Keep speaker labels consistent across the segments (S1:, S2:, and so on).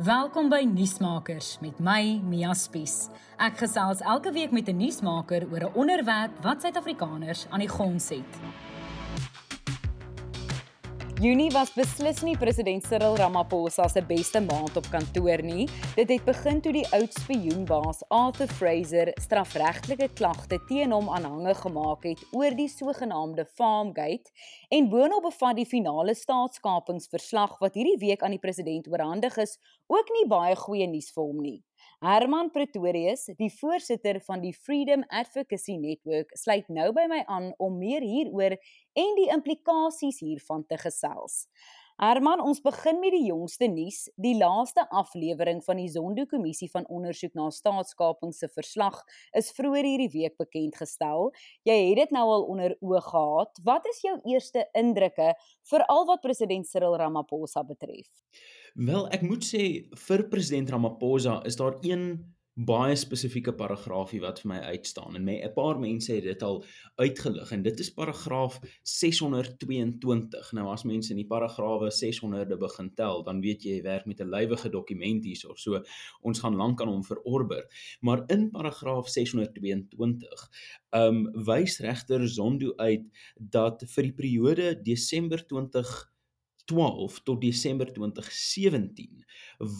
S1: Welkom by Nuusmakers met my Mia Spies. Ek gesels elke week met 'n nuusmaker oor 'n onderwerp wat Suid-Afrikaners aan die gons het. Junie was beslis nie president Cyril Ramaphosa se beste maand op kantoor nie. Dit het begin toe die oud spioenbaas Arthur Fraser strafregtelike klagte teen hom aanhange gemaak het oor die sogenaamde Farmgate en boonop bevat die finale staatskapingsverslag wat hierdie week aan die president oorhandig is, ook nie baie goeie nuus vir hom nie. Herman Pretorius, die voorsitter van die Freedom Advocacy Network, sluit nou by my aan om meer hieroor en die implikasies hiervan te gesels. Herman, ons begin met die jongste nuus. Die laaste aflewering van die Zondo-kommissie van ondersoek na staatskaping se verslag is vroeër hierdie week bekend gestel. Jy het dit nou al onder oog gehad. Wat is jou eerste indrukke veral wat president Cyril Ramaphosa betref?
S2: Wel, ek moet sê vir president Ramaphosa is daar een baie spesifieke paragraafie wat vir my uitstaan en my 'n paar mense het dit al uitgelig en dit is paragraaf 622. Nou as mense in die paragrawe 600de begin tel, dan weet jy jy werk met 'n lywige dokument hierso. So ons gaan lank aan hom verorber. Maar in paragraaf 622 ehm um, wys regter Zondo uit dat vir die periode Desember 2012 tot Desember 2017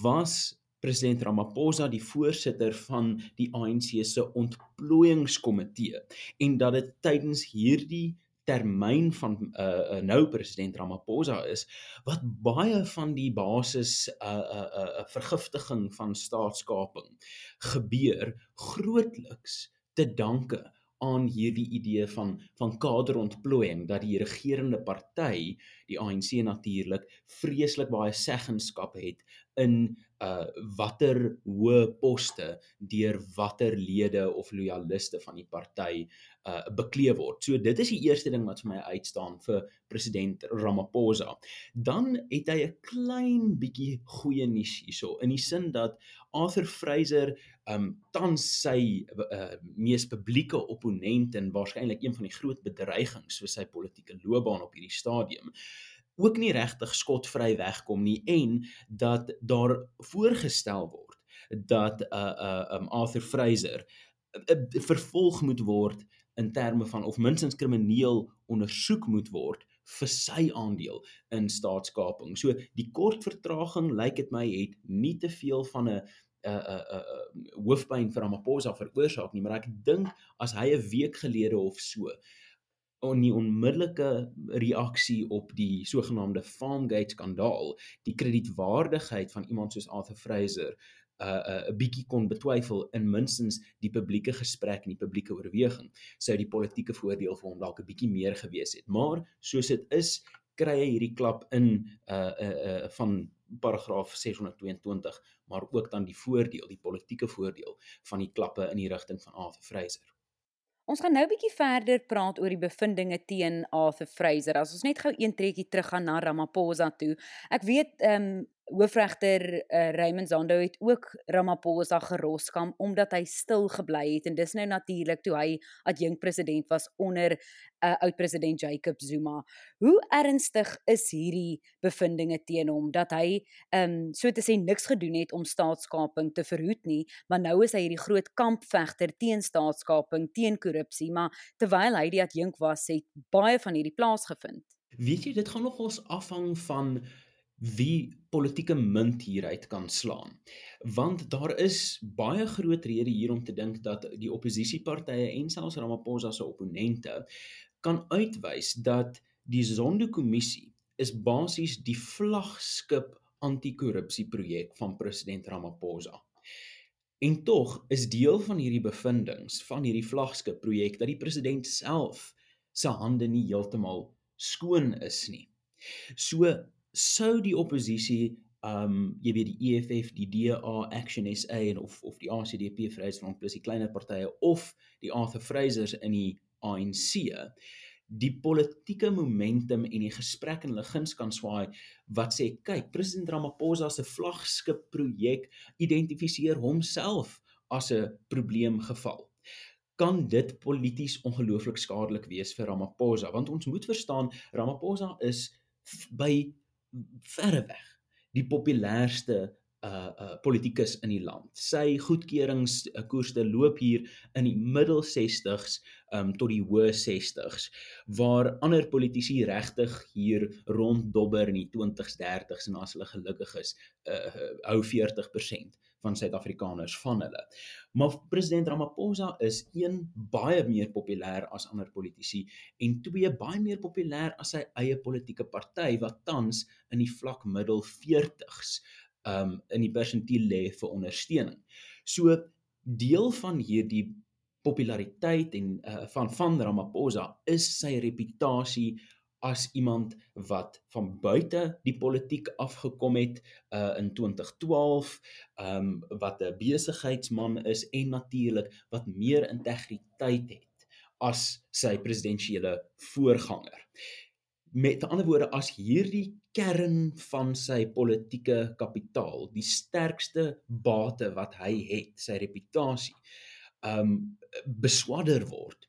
S2: was president Ramaphosa die voorsitter van die ANC se ontplooiingskomitee en dat dit tydens hierdie termyn van uh, uh nou president Ramaphosa is wat baie van die basis uh uh uh vergiftiging van staatskaping gebeur grootliks te danke aan hierdie idee van van kaderontplooiing dat die regerende party die ANC natuurlik vreeslik baie seggenskap het in uh watter hoë poste deur watter lede of lojaliste van die party uh bekleed word. So dit is die eerste ding wat vir my uitstaan vir president Ramaphosa. Dan het hy 'n klein bietjie goeie nuus hierso in die sin dat Arthur Fraser um tans sy uh, mees publieke opponent en waarskynlik een van die groot bedreigings vir sy politieke loopbaan op hierdie stadium ook nie regtig skotvry wegkom nie en dat daar voorgestel word dat uh uh um Arthur Fraser uh, uh, vervolg moet word in terme van of minstens krimineel ondersoek moet word vir sy aandeel in staatskaping. So die kort vertraging lyk dit my het nie te veel van 'n 'n 'n 'n hoofpyn vir Ramaphosa veroorsaak nie, maar ek dink as hy 'n week gelede of so on die onmiddellike reaksie op die sogenaamde Farmgate skandaal, die kredietwaardigheid van iemand soos Arthur Fraser uh 'n uh, 'n bietjie kon betwyfel in minstens die publieke gesprek en die publieke oorweging, sou die politieke voordeel vir hom dalk 'n bietjie meer gewees het. Maar soos dit is, kry hy hierdie klap in uh uh, uh van paragraaf 622, maar ook dan die voordeel, die politieke voordeel van die klappe in die rigting van Arthur Fraser.
S1: Ons gaan nou 'n bietjie verder praat oor die bevindinge teen Arthur Fraser. As ons net gou een trekkie teruggaan na Ramaphosa toe. Ek weet ehm um, hoofregter uh, Raymond Zondo het ook Ramaphosa geroskam omdat hy stil gebly het en dis nou natuurlik toe hy adjunk president was onder uh, oud president Jacob Zuma. Hoe ernstig is hierdie bevindinge teen hom dat hy ehm um, so te sê niks gedoen het om staatskaping te verhoed nie, maar nou is hy hierdie groot kampvegter teen staatskaping, teen korrupsie, maar terwyl hy die adjunk was, het baie van hierdie plaasgevind.
S2: Weet jy, dit gaan nogals afhang van wie politieke munt hieruit kan slaan. Want daar is baie groot rede hier om te dink dat die oppositiepartye en selfs Ramaphosa se opponente kan uitwys dat die Zondo-kommissie is basies die vlaggenskap anti-korrupsieprojek van president Ramaphosa. En tog is deel van hierdie bevindinge van hierdie vlaggenskap projek dat die president self se hande nie heeltemal skoon is nie. So sou die oppositie um jy weet die EFF, die DA, Action SA en of of die ACDP Vryheidsfront plus die kleiner partye of die Arthur Frasers in die ANC die politieke momentum en die gesprek in hulle guns kan swaai wat sê kyk president Ramaphosa se vlaggenskap projek identifiseer homself as 'n probleemgeval. Kan dit polities ongelooflik skadelik wees vir Ramaphosa? Want ons moet verstaan Ramaphosa is by verreweg die populairste uh uh politikus in die land. Sy goedkeuringskoerste loop hier in die middel 60s um tot die hoë 60s waar ander politici regtig hier ronddobber in die 20s 30s en as hulle gelukkig is uh hou 40% van Suid-Afrikaners van hulle. Maar president Ramaphosa is een baie meer populêr as ander politici en twee baie meer populêr as sy eie politieke party wat tans in die vlak middel 40s um in die persentiel lê vir ondersteuning. So deel van hierdie populariteit en uh, van van Ramaphosa is sy reputasie as iemand wat van buite die politiek afgekom het uh in 2012 um wat 'n besigheidsman is en natuurlik wat meer integriteit het as sy presidentsiële voorganger. Met ander woorde as hierdie kern van sy politieke kapitaal, die sterkste bate wat hy het, sy reputasie, um beswadder word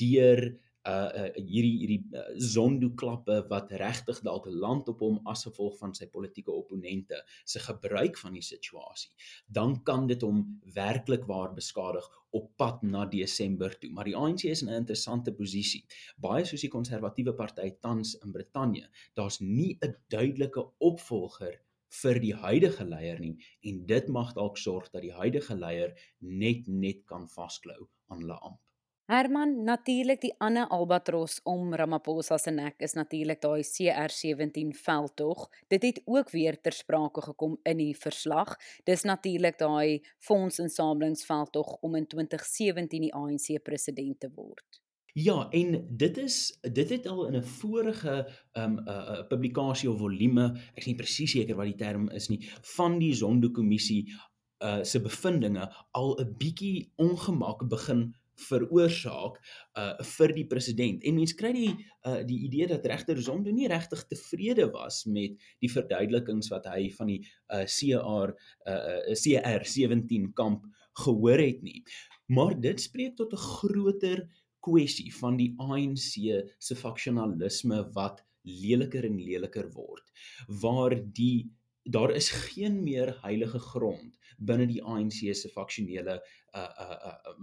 S2: deur uh, uh hierdie hierdie uh, sondoklappe wat regtig dalk land op hom as gevolg van sy politieke opponente se gebruik van die situasie dan kan dit hom werklik waar beskadig op pad na Desember toe. Maar die ANC is in 'n interessante posisie. Baie soos die konservatiewe party tans in Brittanje daar's nie 'n duidelike opvolger vir die huidige leier nie en dit mag dalk sorg dat die huidige leier net net kan vasklou aan hulle amp
S1: Herman, natuurlik die ander albatros om Ramaphosa se nek is natuurlik daai CR17 veldtog. Dit het ook weer ter sprake gekom in die verslag. Dis natuurlik daai fondsinsamelingsveldtog om in 2017 die ANC president te word.
S2: Ja, en dit is dit het al in 'n vorige um 'n uh, uh, publikasie of volume, ek is nie presies seker wat die term is nie, van die Zondo-kommissie uh se bevindinge al 'n bietjie ongemak begin veroorsaak uh vir die president. En mense kry die uh die idee dat regter Zondo nie regtig tevrede was met die verduidelikings wat hy van die uh CR uh CR 17 kamp gehoor het nie. Maar dit spreek tot 'n groter kwessie van die ANC se faksionalisme wat leliker en leliker word waar die daar is geen meer heilige grond binne die ANC se faksionele uh uh uh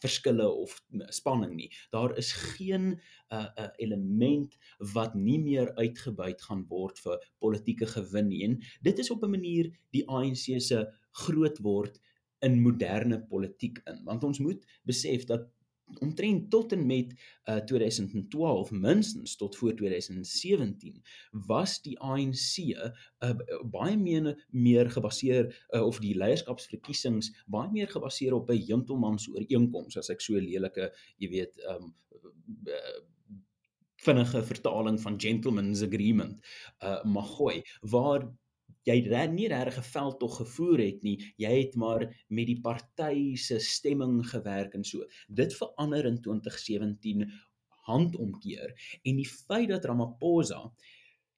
S2: verskille of spanning nie. Daar is geen uh uh element wat nie meer uitgebuit gaan word vir politieke gewin nie. En dit is op 'n manier die ANC se groot word in moderne politiek in. Want ons moet besef dat omtrent tot en met uh, 2012 minstens tot voor 2017 was die ANC uh, baie meer meer gebaseer uh, of die leierskapsverkiesings baie meer gebaseer op 'n gentleman's ooreenkoms as ek so 'n lelike jy weet um, uh, vinnige vertaling van gentleman's agreement uh, mag gooi waar jy nie regtig 'n veld tog gevoer het nie. Jy het maar met die party se stemming gewerk en so. Dit verander in 2017 handomkeer en die feit dat Ramaphosa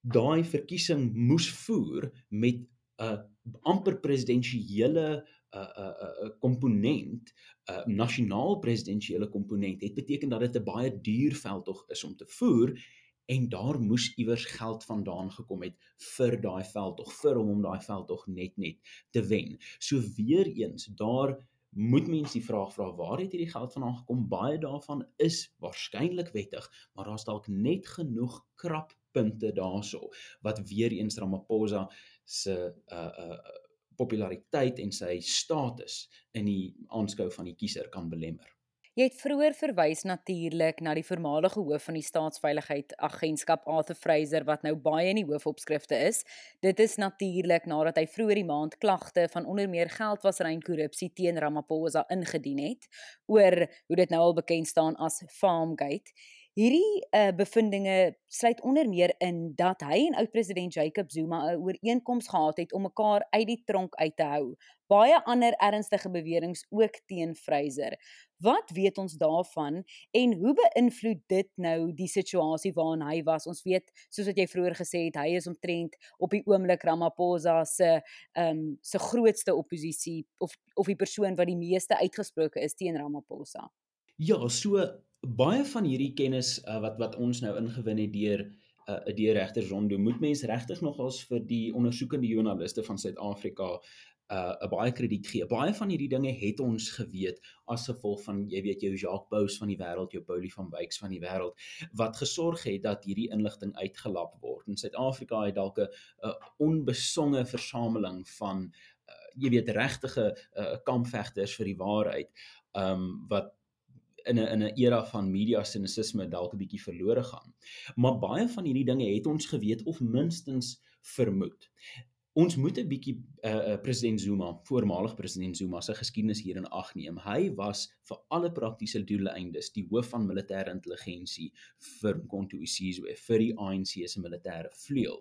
S2: daai verkiesing moes voer met 'n amper presidensiële 'n 'n 'n komponent, 'n nasionaal presidensiële komponent, het beteken dat dit 'n baie duur veldtog is om te voer en daar moes iewers geld vandaan gekom het vir daai veldtog vir hom om daai veldtog net net te wen. So weer eens, daar moet mense die vraag vra waar het hierdie geld vandaan gekom? Baie daarvan is waarskynlik wettig, maar daar's dalk net genoeg krap punte daarso wat weer eens Ramaphosa se uh uh populariteit en sy status in die aanskou van die kiezer kan belemmer.
S1: Jy het vroeër verwys natuurlik na die voormalige hoof van die staatsveiligheid agentskap Arthur Fraser wat nou baie in die hoofopskrifte is. Dit is natuurlik nadat hy vroeër die maand klagte van onder meer geldwasery en korrupsie teen Ramaphosa ingedien het oor hoe dit nou al bekend staan as Farmgate. Hierdie uh, bevindinge sluit onder meer in dat hy en oud-president Jacob Zuma 'n ooreenkoms gehad het om mekaar uit die tronk uit te hou. Baie ander ernstige beweringe ook teen Fraser. Wat weet ons daarvan en hoe beïnvloed dit nou die situasie waarin hy was? Ons weet, soos wat jy vroeër gesê het, hy is omtrent op die oomblik Ramaphosa se ehm um, se grootste oppositie of of die persoon wat die meeste uitgesproke is teen Ramaphosa.
S2: Ja, so baie van hierdie kennis uh, wat wat ons nou ingewin het deur uh, deur regter Zondo moet mens regtig nogals vir die ondersoekende joernaliste van Suid-Afrika uh 'n baie krediet gee. Baie van hierdie dinge het ons geweet as gevolg van jy weet jou Jacques Bous van die wêreld, jou Paulie van Wyks van die wêreld wat gesorg het dat hierdie inligting uitgelap word. In Suid-Afrika het dalk 'n onbesonge versameling van uh, jy weet regtige uh, kampvegters vir die waarheid um wat in 'n in 'n era van media sinisme dalk 'n bietjie verlore gaan. Maar baie van hierdie dinge het ons geweet of minstens vermoed. Ons moet 'n bietjie uh, president Zuma, voormalig president Zuma se geskiedenis hier in ag neem. Hy was vir alle praktiese doeleindes die hoof van militêre intelligensie vir Mkhonto weSizwe vir die ANC se militêre vleuel.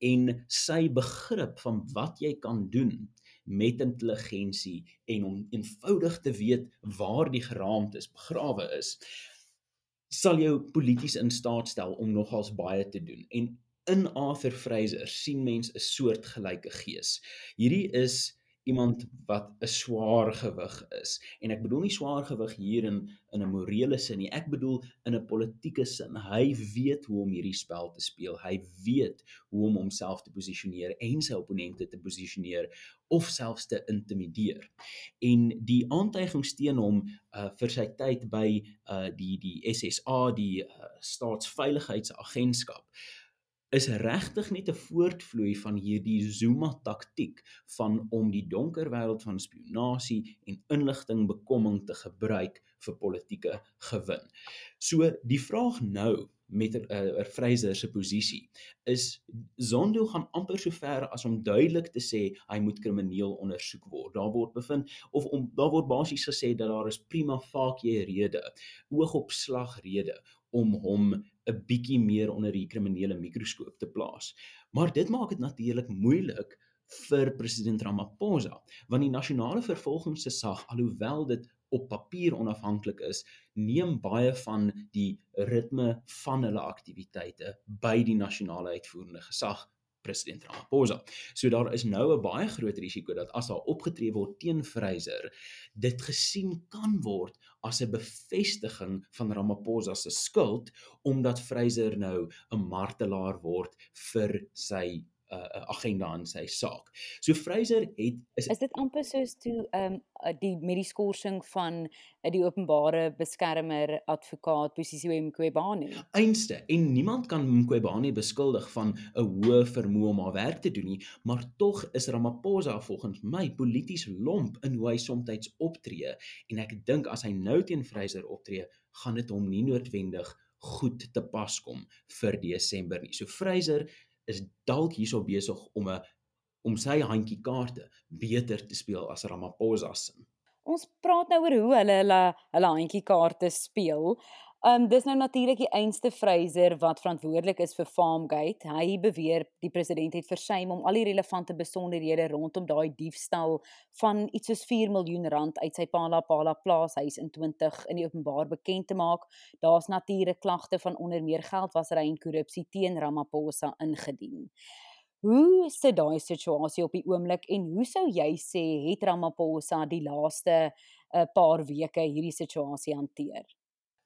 S2: En sy begrip van wat jy kan doen met intelligensie en om eenvoudig te weet waar die geraamtes begrawe is sal jou polities in staat stel om nogals baie te doen. En in Arthur Fraser sien mens 'n soortgelyke gees. Hierdie is iemand wat 'n swaar gewig is. En ek bedoel nie swaar gewig hier in in 'n morele sin nie. Ek bedoel in 'n politieke sin. Hy weet hoe om hierdie spel te speel. Hy weet hoe om homself te posisioneer en sy opponente te posisioneer of selfs te intimideer. En die aantuigings teen hom uh, vir sy tyd by uh, die die SSA die uh, staatsveiligheidsagentskap is regtig net 'n voortvloei van hierdie Zuma taktik van om die donker wêreld van spionasie en inligting bekomming te gebruik vir politieke gewin. So die vraag nou met 'n uh, uh, Fraser se posisie is Zondo gaan amper so ver as om duidelik te sê hy moet krimineel ondersoek word. Daar word bevind of om daar word basies gesê dat daar is prima facie rede, oogopslag rede om hom 'n bietjie meer onder die kriminele mikroskoop te plaas. Maar dit maak dit natuurlik moeilik vir president Ramaphosa, want die nasionale vervolgingsgesag alhoewel dit op papier onafhanklik is, neem baie van die ritme van hulle aktiwiteite by die nasionale uitvoerende gesag president Ramaphosa. So daar is nou 'n baie groot risiko dat as daar opgetree word teen Fraser, dit gesien kan word as 'n bevestiging van Ramaphosa se skuld omdat Fraser nou 'n martelaar word vir sy uh, agenda in sy saak. So Fraser het
S1: is Is dit amper soos toe ehm um, die met die skorsing van uh, die openbare beskermer advokaat Posisiwe Mqwebane.
S2: Einste en niemand kan Mqwebane beskuldig van 'n hoë vermoë om haar werk te doen nie, maar tog is Ramaphosa volgens my polities lomp in hoe hy soms optree en ek dink as hy nou teen Fraser optree, gaan dit hom nie noodwendig goed te pas kom vir Desember nie. So Fraser is dalk hierso besig om 'n om sy handjie kaarte beter te speel as Ramaphosa se.
S1: Ons praat nou oor hoe hulle hulle hulle handjie kaarte speel. Um dis nou natuurlik die einste Fraser wat verantwoordelik is vir Farmgate. Hy beweer die president het versuim om al die relevante besonderhede rondom daai diefstal van iets soos 4 miljoen rand uit sy Pala Pala plaashuis in 20 in die openbaar bekend te maak. Daar's natuurlik klagte van onder meer geldwasery en korrupsie teen Ramaphosa ingedien. Hoe sit daai situasie op die oomblik en hoe sou jy sê het Ramaphosa die laaste 'n uh, paar weke hierdie situasie hanteer?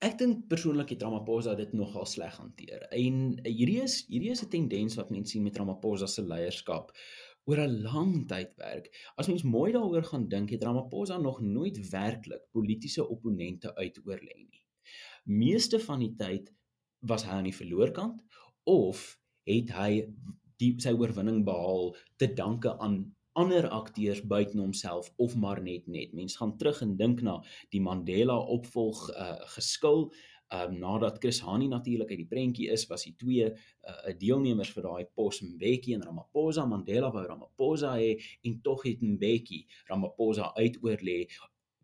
S2: Ek dink persoonlik het Ramaphosa dit nogal sleg hanteer. En hierdie is hierdie is 'n tendens wat mense sien met Ramaphosa se leierskap oor 'n lang tydperk. As mens mooi daaroor gaan dink, het Ramaphosa nog nooit werklik politieke opponente uitoorlê nie. Meeste van die tyd was hy aan die verloorkant of het hy die sy oorwinning behaal te danke aan ander akteurs buite homself of maar net net. Mense gaan terug en dink na die Mandela opvolg uh, geskil. Ehm um, nadat Chris Hani natuurlik uit die prentjie is, was hy twee uh, deelnemers vir daai pos Mbeki en Ramaphosa. Mandela wou Ramaphosa hê en tog het Mbeki Ramaphosa uitoorlê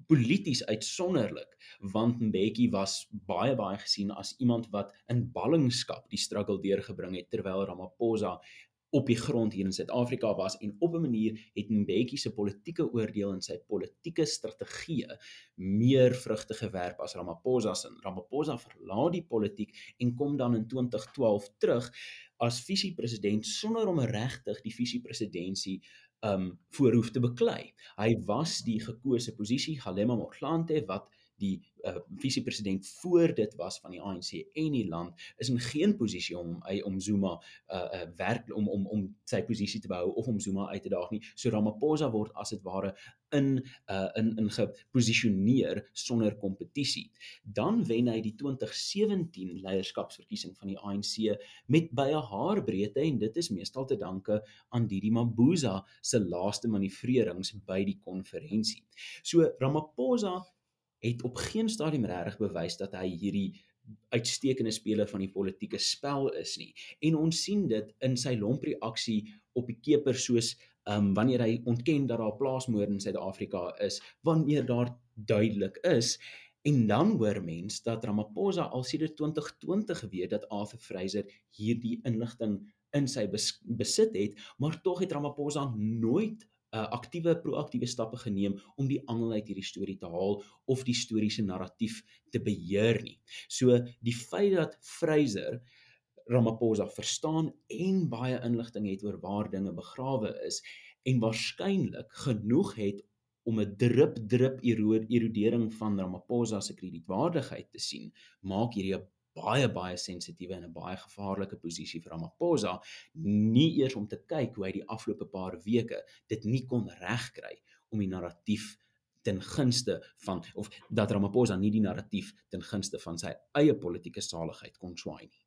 S2: polities uitsonderlik want Mbeki was baie baie gesien as iemand wat in ballingskap die struggle deurgebring het terwyl Ramaphosa op die grond hier in Suid-Afrika was en op 'n manier het Mbeki se politieke oordeel en sy politieke strategie meer vrugte gewerp as Ramaphosa se. Ramaphosa verlaat die politiek en kom dan in 2012 terug as visiepresident sonder om regtig die visiepresidentsie um voorhoef te beklei. Hy was die gekose posisie Galema Motlanthe wat die uh, visiepresident voor dit was van die ANC en die land is in geen posisie om om Zuma uh, uh werk om om om sy posisie te behou of om Zuma uit te daag nie. So Ramaphosa word as dit ware in uh in in geposisioneer sonder kompetisie. Dan wen hy die 2017 leierskapsverkiesing van die ANC met baie haarbreedte en dit is meestal te danke aan Didi Mabuza se laaste manoeuvrerings by die konferensie. So Ramaphosa het op geen stadium regtig bewys dat hy hierdie uitstekende speler van die politieke spel is nie. En ons sien dit in sy lompreaksie op die keper soos ehm um, wanneer hy ontken dat daar plaasmoord in Suid-Afrika is, wanneer daar duidelik is en dan hoor mens dat Ramaphosa al sedert 2020 geweet dat Arthur Fraser hierdie inligting in sy bes besit het, maar tog het Ramaphosa nooit uh, aktiewe proaktiewe stappe geneem om die angel uit hierdie storie te haal of die historiese narratief te beheer nie. So die feit dat Fraser Ramaphosa verstaan en baie inligting het oor waar dinge begrawe is en waarskynlik genoeg het om 'n drup drup erodering van Ramaphosa se kredietwaardigheid te sien, maak hierdie 'n baie baie sensitiewe en 'n baie gevaarlike posisie vir Ramaphosa nie eers om te kyk hoe hy die afgelope paar weke dit nie kon regkry om die narratief ten gunste van of dat Ramaphosa nie die narratief ten gunste van sy eie politieke saligheid kon swaai nie.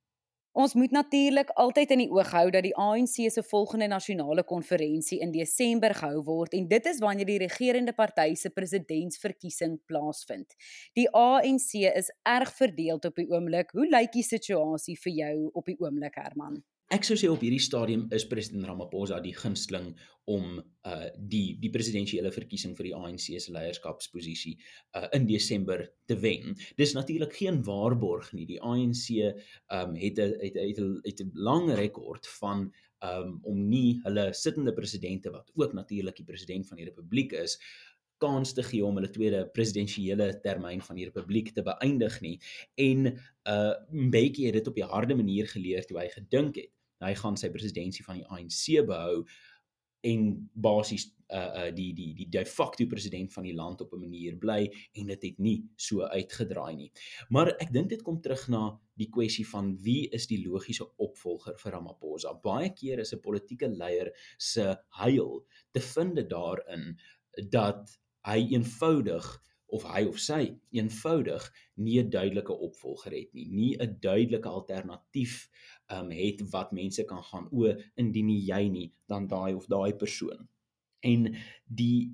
S1: Ons moet natuurlik altyd in die oog hou dat die ANC se volgende nasionale konferensie in Desember gehou word en dit is wanneer die regerende party se presidentsverkiesing plaasvind. Die ANC is erg verdeeld op die oomblik. Hoe lyk die situasie vir jou op die oomblik, Herman?
S2: Ek sou sê op hierdie stadium is president Ramaphosa die gunsteling om uh die die presidentsiële verkiesing vir die ANC se leierskapsposisie uh in Desember te wen. Dis natuurlik geen waarborg nie. Die ANC um het 'n het 'n het 'n lang rekord van um om nie hulle sittende presidente wat ook natuurlik die president van die republiek is kans te gee om hulle tweede presidensiële termyn van die republiek te beëindig nie en uh Mbeki het dit op die harde manier geleer toe hy gedink het hy gaan sy presidentskap van die ANC behou en basies uh uh die die die de facto president van die land op 'n manier bly en dit het nie so uitgedraai nie. Maar ek dink dit kom terug na die kwessie van wie is die logiese opvolger vir Ramaphosa. Baie keer is 'n politieke leier se huil te vind daarin dat hy eenvoudig of hy of sy eenvoudig nie 'n duidelike opvolger het nie, nie 'n duidelike alternatief um het wat mense kan gaan o indien nie jy nie dan daai of daai persoon. En die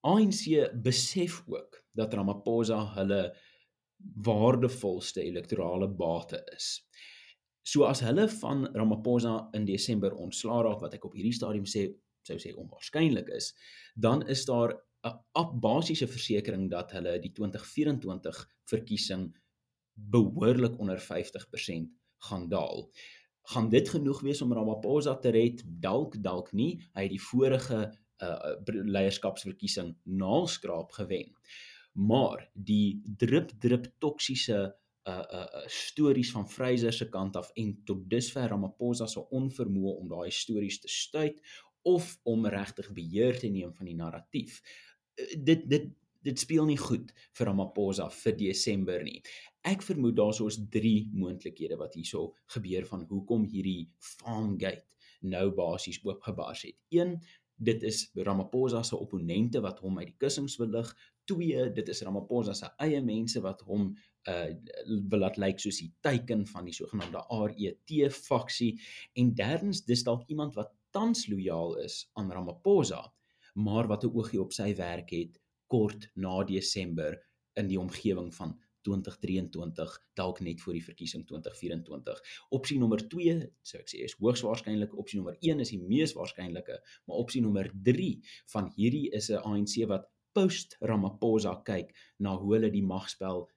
S2: ANC besef ook dat Ramaphosa hulle waardevolste elektorale bate is. So as hulle van Ramaphosa in Desember ontslaa raak wat ek op hierdie stadium sê sou sê onwaarskynlik is, dan is daar 'n basiese versekering dat hulle die 2024 verkiesing behoorlik onder 50% gaan daal. Gaan dit genoeg wees om Ramaphosa te red? Dalk, dalk nie. Hy het die vorige uh leierskapsverkiesing naalskraap gewen. Maar die drup drup toksiese uh uh stories van Freyser se kant af en tot dusver Ramaphosa se onvermoë om daai stories te stuit of om regtig beheer te neem van die narratief dit dit dit speel nie goed vir Ramaphosa vir Desember nie. Ek vermoed daar's ons drie moontlikhede wat hierso gebeur van hoekom hierdie Farmgate nou basies oopgebars het. 1 Dit is Ramaphosa se opponente wat hom uit die kussings wil lig. 2 Dit is Ramaphosa se eie mense wat hom uh wil laat lyk soos die teiken van die sogenaamde RET faksie en derdens dis dalk iemand wat tans lojaal is aan Ramaphosa maar wat 'n oogie op sy werk het kort na Desember in die omgewing van 2023 dalk net voor die verkiesing 2024. Opsie nommer 2, sou ek sê, is hoogs waarskynlik. Opsie nommer 1 is die mees waarskynlike, maar opsie nommer 3 van hierdie is 'n ANC wat post Ramaphosa kyk na hoe hulle die magspel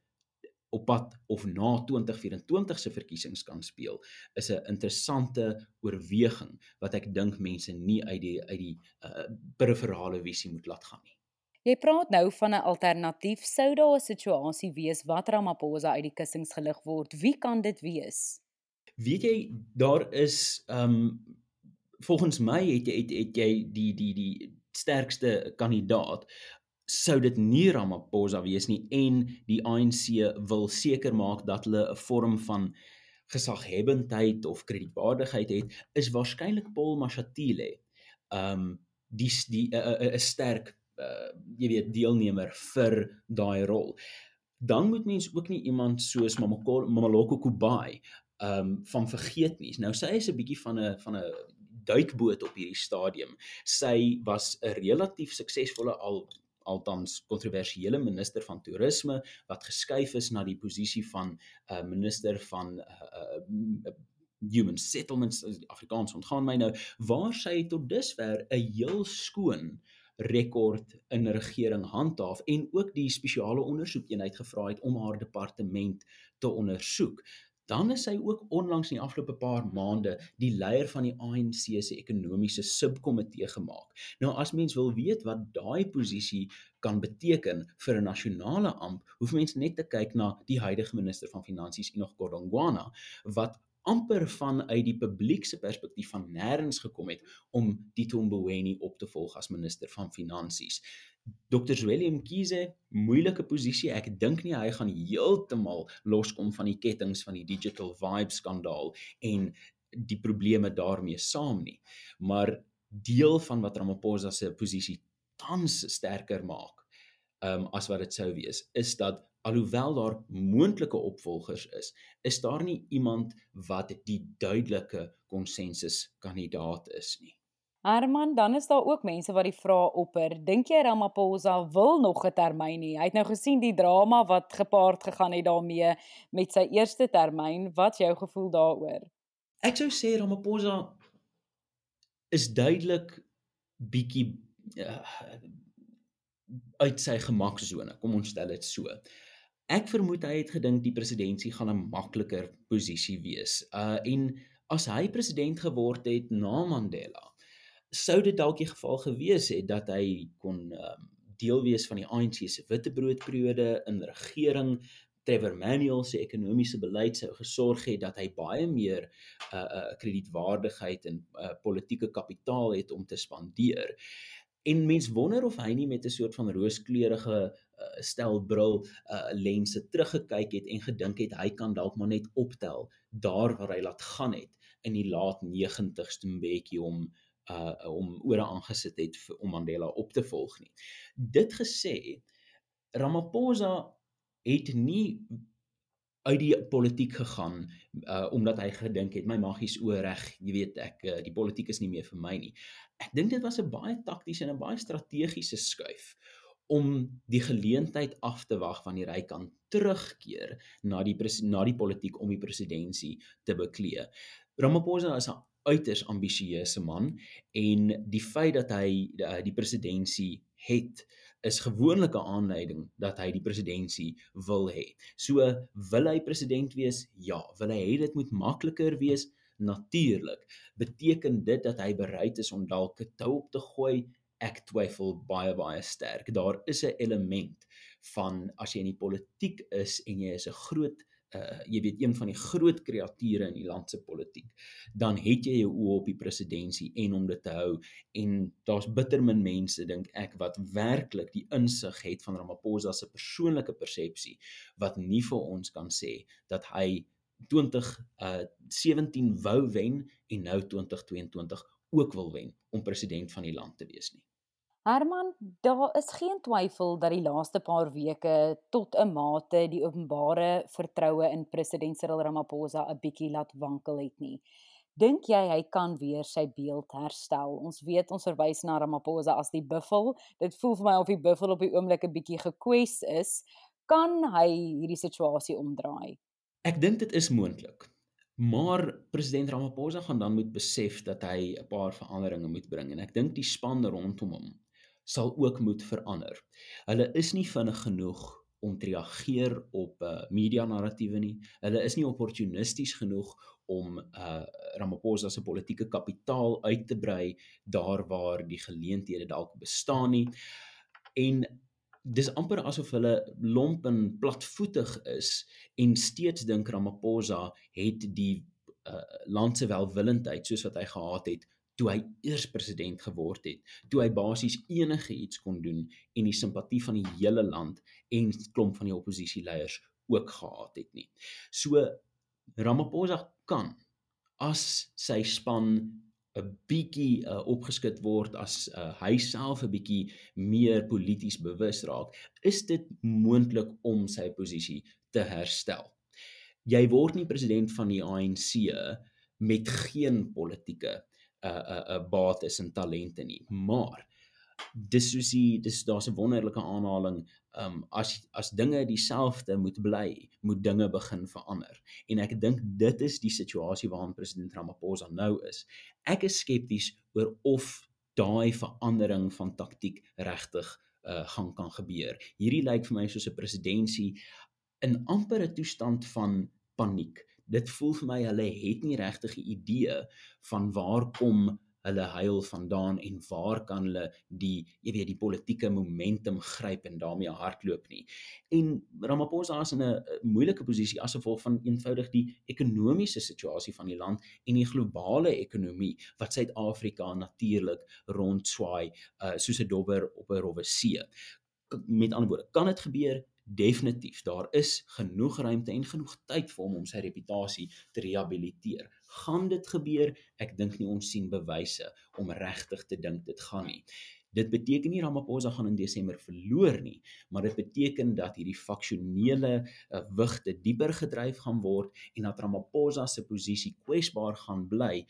S2: op pad of na 2024 se verkiesings kan speel is 'n interessante oorweging wat ek dink mense nie uit die uit die uh, periferale visie moet laat gaan nie.
S1: Jy praat nou van 'n alternatief sou daar 'n situasie wees wat Ramaphosa uit die kussings gelig word. Wie kan dit wees?
S2: Weet jy daar is um volgens my het jy het, het jy die die die sterkste kandidaat sou dit nie Ramaphosa wees nie en die ANC wil seker maak dat hulle 'n vorm van gesaghebendheid of kredietwaardigheid het, is waarskynlik Paul Mashatile. Um die die 'n uh, uh, uh, sterk uh, jy weet deelnemer vir daai rol. Dan moet mens ook nie iemand soos Mamaloko Kubai um van vergeet nie. Nou sy is 'n bietjie van 'n van 'n duikboot op hierdie stadium. Sy was 'n relatief suksesvolle al althans kontroversiële minister van toerisme wat geskuif is na die posisie van uh, minister van uh, uh, human settlements Afrikaans ontgaan my nou waar sy tot dusver 'n heel skoon rekord in regering handhaaf en ook die spesiale ondersoekeenheid gevra het om haar departement te ondersoek dan is hy ook onlangs in die afgelope paar maande die leier van die ANC se ekonomiese subkomitee gemaak. Nou as mens wil weet wat daai posisie kan beteken vir 'n nasionale amp, hoef mens net te kyk na die huidige minister van finansies Enoch Godongwana wat amper vanuit die publiek se perspektief van nêrens gekom het om Tito Mboweni op te volg as minister van finansies. Dr. Willem Kiese, moeilike posisie. Ek dink nie hy gaan heeltemal loskom van die kettinge van die digital vibe skandaal en die probleme daarmee saam nie. Maar deel van wat Ramaphosa se posisie tans sterker maak, ehm um, as wat dit sou wees, is dat alhoewel daar moontlike opvolgers is, is daar nie iemand wat die duidelike konsensus kandidaat is nie.
S1: Herman, dan is daar ook mense wat die vraag opper. Dink jy Ramaphosa wil nog 'n termyn hê? Hy het nou gesien die drama wat gepaard gegaan het daarmee met sy eerste termyn. Wat's jou gevoel daaroor?
S2: Ek sou sê Ramaphosa is duidelik bietjie uh, uit sy gemaksone. Kom ons stel dit so. Ek vermoed hy het gedink die presidentskap gaan 'n makliker posisie wees. Uh en as hy president geword het na Mandela, sou dit dalk die geval gewees het dat hy kon um, deel wees van die ANC se witbroodperiode in regering Trevor Manuel se ekonomiese beleid sou gesorg het dat hy baie meer 'n uh, uh, kredietwaardigheid en uh, politieke kapitaal het om te spandeer. En mens wonder of hy nie met 'n soort van rooskleurige stel bril uh, lense teruggekyk het en gedink het hy kan dalk maar net optel daar waar hy laat gaan het in die laat 90's toe 'n bietjie om uh om ore aangesit het vir, om Mandela op te volg nie. Dit gesê, Ramaphosa het nie uit die politiek gegaan uh omdat hy gedink het my magies oorreg, jy weet ek uh, die politiek is nie meer vir my nie. Ek dink dit was 'n baie taktiese en 'n baie strategiese skuif om die geleentheid af te wag wanneer hy kan terugkeer na die na die politiek om die presidentskap te beklee. Ramaphosa is 'n uiters ambisieuse man en die feit dat hy die, eh, die presidentskap het is gewoonlik 'n aanleiding dat hy die presidentskap wil hê. So wil hy president wees? Ja, wil hy hê dit moet makliker wees? Natuurlik. Beteken dit dat hy bereid is om dalk 'n tou op te gooi? Ek twyfel baie baie sterk. Daar is 'n element van as jy in die politiek is en jy is 'n groot uh jy weet een van die groot kreature in die land se politiek, dan het jy jou oë op die presidentskap en om dit te hou en daar's bitter min mense dink ek wat werklik die insig het van Ramaphosa se persoonlike persepsie wat nie vir ons kan sê dat hy 20 uh 17 wou wen en nou 2022 ook wil wen om president van die land te wees nie.
S1: Herman, daar is geen twyfel dat die laaste paar weke tot 'n mate die openbare vertroue in president Cyril Ramaphosa 'n bietjie laat wankel het nie. Dink jy hy kan weer sy beeld herstel? Ons weet ons verwys na Ramaphosa as die buffel. Dit voel vir my of die buffel op die oomblik 'n bietjie gekwes is. Kan hy hierdie situasie omdraai?
S2: Ek dink dit is moontlik. Maar president Ramaphosa gaan dan moet besef dat hy 'n paar veranderinge moet bring en ek dink die span rondom hom sal ook moet verander. Hulle is nie vinnig genoeg om te reageer op uh, media narratiewe nie. Hulle is nie opportunisties genoeg om uh Ramaphosa se politieke kapitaal uit te brei daar waar die geleenthede dalk bestaan nie. En dis amper asof hulle lomp en platvoetig is en steeds dink Ramaphosa het die uh land se welwillendheid soos wat hy gehad het toe hy eers president geword het, toe hy basies enige iets kon doen en die simpatie van die hele land en klomp van die oppositieleiers ook gehad het nie. So Ramaphosa kan as sy span 'n bietjie uh, opgeskit word as uh, hy self 'n bietjie meer polities bewus raak, is dit moontlik om sy posisie te herstel. Jy word nie president van die ANC met geen politieke 'n uh, 'n uh, uh, bates en talente nie, maar dis soos die dis daar's 'n wonderlike aanhaling um as as dinge dieselfde moet bly, moet dinge begin verander. En ek dink dit is die situasie waarin president Ramaphosa nou is. Ek is skepties oor of daai verandering van taktiek regtig uh gaan kan gebeur. Hierdie lyk vir my soos 'n presidentsie in amper 'n toestand van paniek. Dit voel vir my hulle het nie regtig 'n idee van waar kom hulle huil vandaan en waar kan hulle die jy weet die politieke momentum gryp en daarmee hardloop nie. En Ramaphosa is in 'n moeilike posisie as gevolg van eenvoudig die ekonomiese situasie van die land en die globale ekonomie wat Suid-Afrika natuurlik rondswaai uh, soos 'n dobber op 'n rowwe see. Met ander woorde, kan dit gebeur? Definitief, daar is genoeg ruimte en genoeg tyd vir hom om sy reputasie te rehabiliteer. Gaan dit gebeur? Ek dink nie ons sien bewyse om regtig te dink dit gaan nie. Dit beteken nie Ramaphosa gaan in Desember verloor nie, maar dit beteken dat hierdie faksionele uh, wigte dieper gedryf gaan word en dat Ramaphosa se posisie kwesbaar gaan bly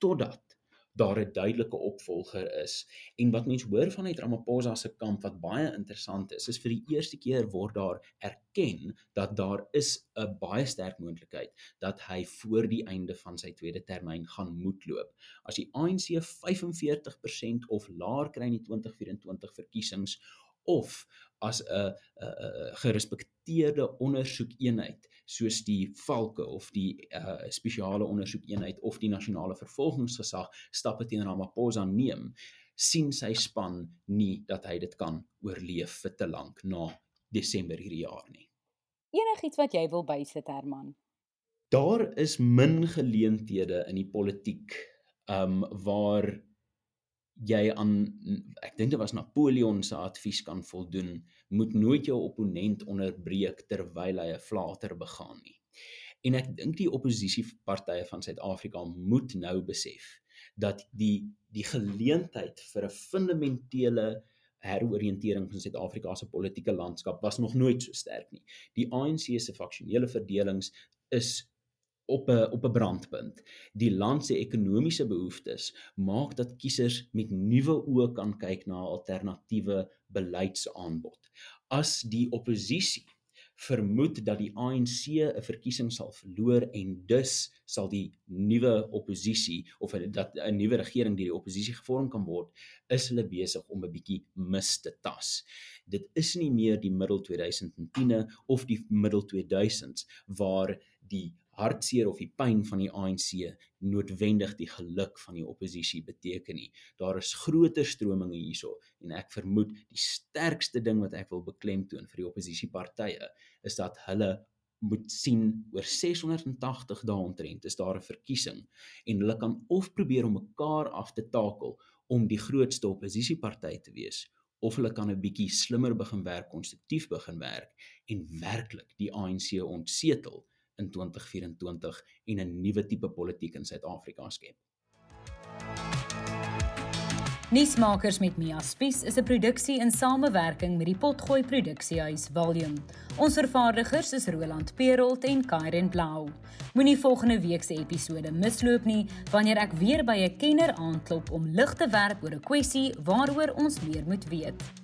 S2: totdat daar 'n duidelike opvolger is. En wat mense hoor vanuit Ramaphosa se kamp wat baie interessant is, is vir die eerste keer word daar erken dat daar is 'n baie sterk moontlikheid dat hy voor die einde van sy tweede termyn gaan moet loop. As die ANC 45% of laer kry in die 2024 verkiesings of as 'n gerespekteerde ondersoekeenheid soos die Valke of die uh, spesiale ondersoekeenheid of die nasionale vervolgingsgesag stappe teen Ramaphosa neem, sien sy span nie dat hy dit kan oorleef vir te lank na Desember hierdie jaar nie.
S1: Enigiets wat jy wil bysit Herman?
S2: Daar is min geleenthede in die politiek um waar jy aan ek dink dit was Napoleon se advies kan voldoen, moet nooit jou opponent onderbreek terwyl hy 'n flater begaan nie. En ek dink die oppositiepartye van Suid-Afrika moet nou besef dat die die geleentheid vir 'n fundamentele heroriëntering van Suid-Afrika se politieke landskap was nog nooit so sterk nie. Die ANC se faksionele verdelings is op 'n op 'n brandpunt. Die land se ekonomiese behoeftes maak dat kiesers met nuwe oë kan kyk na alternatiewe beleidsaanbod. As die oppositie vermoed dat die ANC 'n verkiesing sal verloor en dus sal die nuwe oppositie of dat 'n nuwe regering deur die oppositie gevorm kan word, is hulle besig om 'n bietjie mis te tas. Dit is nie meer die middel 2010e of die middel 2000s waar die hartseer of die pyn van die ANC noodwendig die geluk van die oppositie beteken nie. Daar is groter strominge hierso en ek vermoed die sterkste ding wat ek wil beklemtoon vir die oppositiepartye is dat hulle moet sien oor 680 dae ontrent is daar 'n verkiesing en hulle kan of probeer om mekaar af te takel om die grootste oppositieparty te wees of hulle kan 'n bietjie slimmer begin werk, konstruktief begin werk en werklik die ANC ontsetel in 2024 en 'n nuwe tipe politiek in Suid-Afrika skep.
S1: Nuusmakers met Mia Spies is 'n produksie in samewerking met die Potgooi Produksiehuis Volume. Ons vervaardigers is Roland Perolt en Kairen Blau. Moenie volgende week se episode misloop nie wanneer ek weer by 'n kenner aanklop om lig te werp oor 'n kwessie waaroor ons meer moet weet.